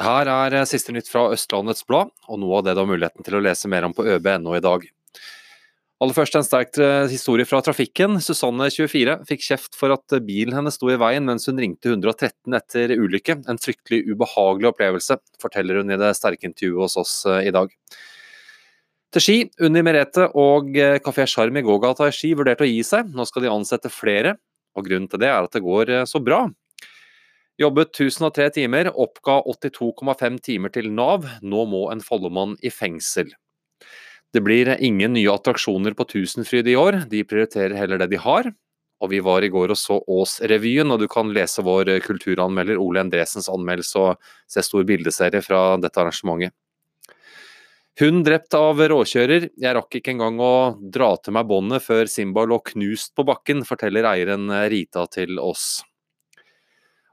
Her er eh, siste nytt fra Østlandets Blad, og noe av det du har muligheten til å lese mer om på øb.no i dag. Aller først en sterk eh, historie fra trafikken. Susanne, 24, fikk kjeft for at bilen hennes sto i veien mens hun ringte 113 etter ulykke. En fryktelig ubehagelig opplevelse, forteller hun i det sterke intervjuet hos oss eh, i dag. Til Ski, Unni Merete og Kafé Sjarm i gågata i Ski vurderte å gi seg. Nå skal de ansette flere, og grunnen til det er at det går så bra. Jobbet 1003 timer, oppga 82,5 timer til Nav. Nå må en Follomann i fengsel. Det blir ingen nye attraksjoner på Tusenfryd i år, de prioriterer heller det de har. Og vi var i går og så Ås-revyen, og du kan lese vår kulturanmelder Ole Endresens anmeldelse og se stor bildeserie fra dette arrangementet. Hun drept av råkjører. Jeg rakk ikke engang å dra til meg båndet før Simba lå knust på bakken, forteller eieren Rita til oss.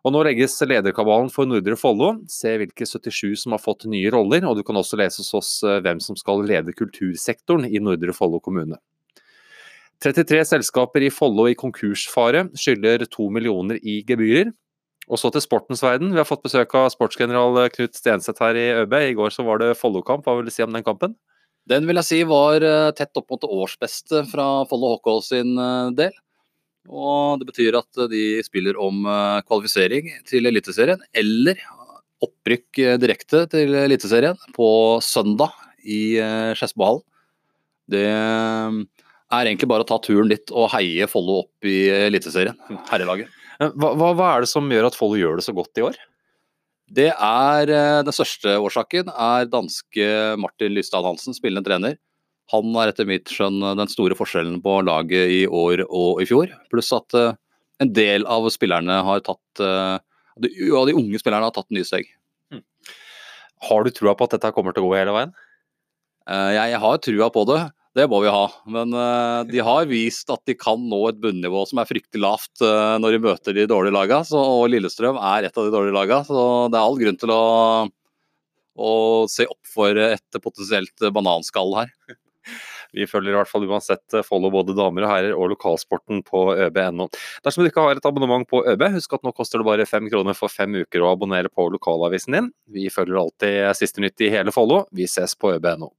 Og Nå legges lederkabalen for Nordre Follo. Se hvilke 77 som har fått nye roller, og du kan også lese hos oss eh, hvem som skal lede kultursektoren i Nordre Follo kommune. 33 selskaper i Follo i konkursfare skylder 2 millioner i gebyrer. Og så til sportens verden. Vi har fått besøk av sportsgeneral Knut Stenseth her i ØB. I går så var det Follo-kamp. Hva vil du si om den kampen? Den vil jeg si var eh, tett opp mot årsbeste fra Follo HK sin eh, del. Og det betyr at de spiller om eh, kvalifisering til Eliteserien, eller opprykk eh, direkte til Eliteserien på søndag i eh, Skedsmohallen. Det er egentlig bare å ta turen dit og heie Follo opp i Eliteserien, herrelaget. Hva, hva, hva, er det som gjør at Follo gjør det så godt i år? Det er Den største årsaken er danske Martin Lystad Hansen, spillende trener han er etter mitt skjønn den store forskjellen på laget i år og i fjor. Pluss at uh, en del av spillerne har tatt de, ja, de unge spillerne har tatt nye steg. Mm. Har du trua på at dette kommer til å gå hele veien? Jeg, jeg, har trua på det. Det må vi ha. Men de har vist at de kan nå et bunnivå som er fryktelig lavt når de møter de dårlige lagene. Så, og Lillestrøm er et av de dårlige lagene. Så det er all grunn til å, å se opp for et potensielt bananskall her. Vi følger i hvert fall uansett follow Follo både damer og herrer og lokalsporten på øb.no. Dersom du ikke har et abonnement på ØB, husk at nå koster det bare fem kroner for fem uker å abonnere på lokalavisen din. Vi følger alltid siste nytt i hele Follo. Vi ses på øb.no.